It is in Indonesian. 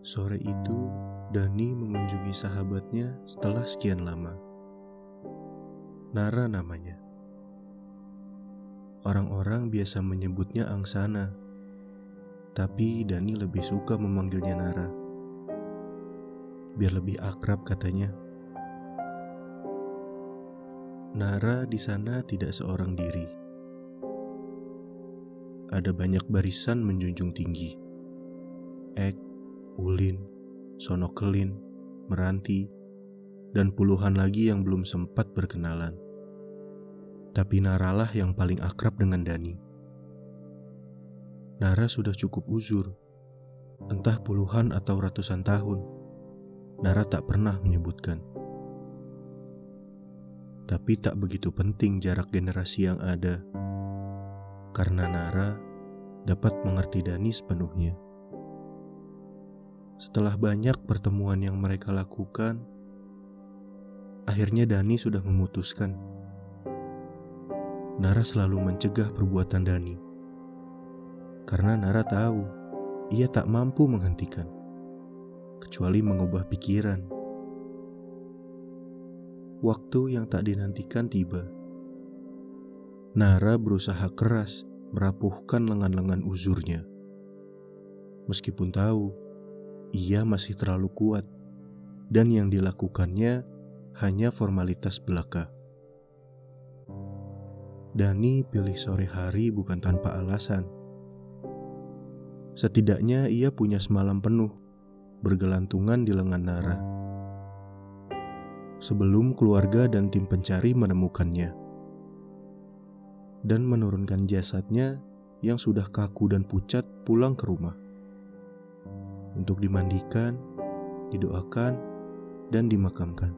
Sore itu, Dani mengunjungi sahabatnya setelah sekian lama. Nara namanya. Orang-orang biasa menyebutnya Angsana, tapi Dani lebih suka memanggilnya Nara. Biar lebih akrab katanya. Nara di sana tidak seorang diri. Ada banyak barisan menjunjung tinggi. Ek, Ulin, Sonokelin, Meranti, dan puluhan lagi yang belum sempat berkenalan. Tapi Naralah yang paling akrab dengan Dani. Nara sudah cukup uzur, entah puluhan atau ratusan tahun. Nara tak pernah menyebutkan. Tapi tak begitu penting jarak generasi yang ada, karena Nara dapat mengerti Dani sepenuhnya. Setelah banyak pertemuan yang mereka lakukan, akhirnya Dani sudah memutuskan. Nara selalu mencegah perbuatan Dani. Karena Nara tahu ia tak mampu menghentikan, kecuali mengubah pikiran. Waktu yang tak dinantikan tiba. Nara berusaha keras merapuhkan lengan-lengan uzurnya. Meskipun tahu ia masih terlalu kuat, dan yang dilakukannya hanya formalitas belaka. Dani pilih sore hari bukan tanpa alasan. Setidaknya ia punya semalam penuh bergelantungan di lengan Nara. Sebelum keluarga dan tim pencari menemukannya dan menurunkan jasadnya yang sudah kaku dan pucat pulang ke rumah untuk dimandikan, didoakan, dan dimakamkan.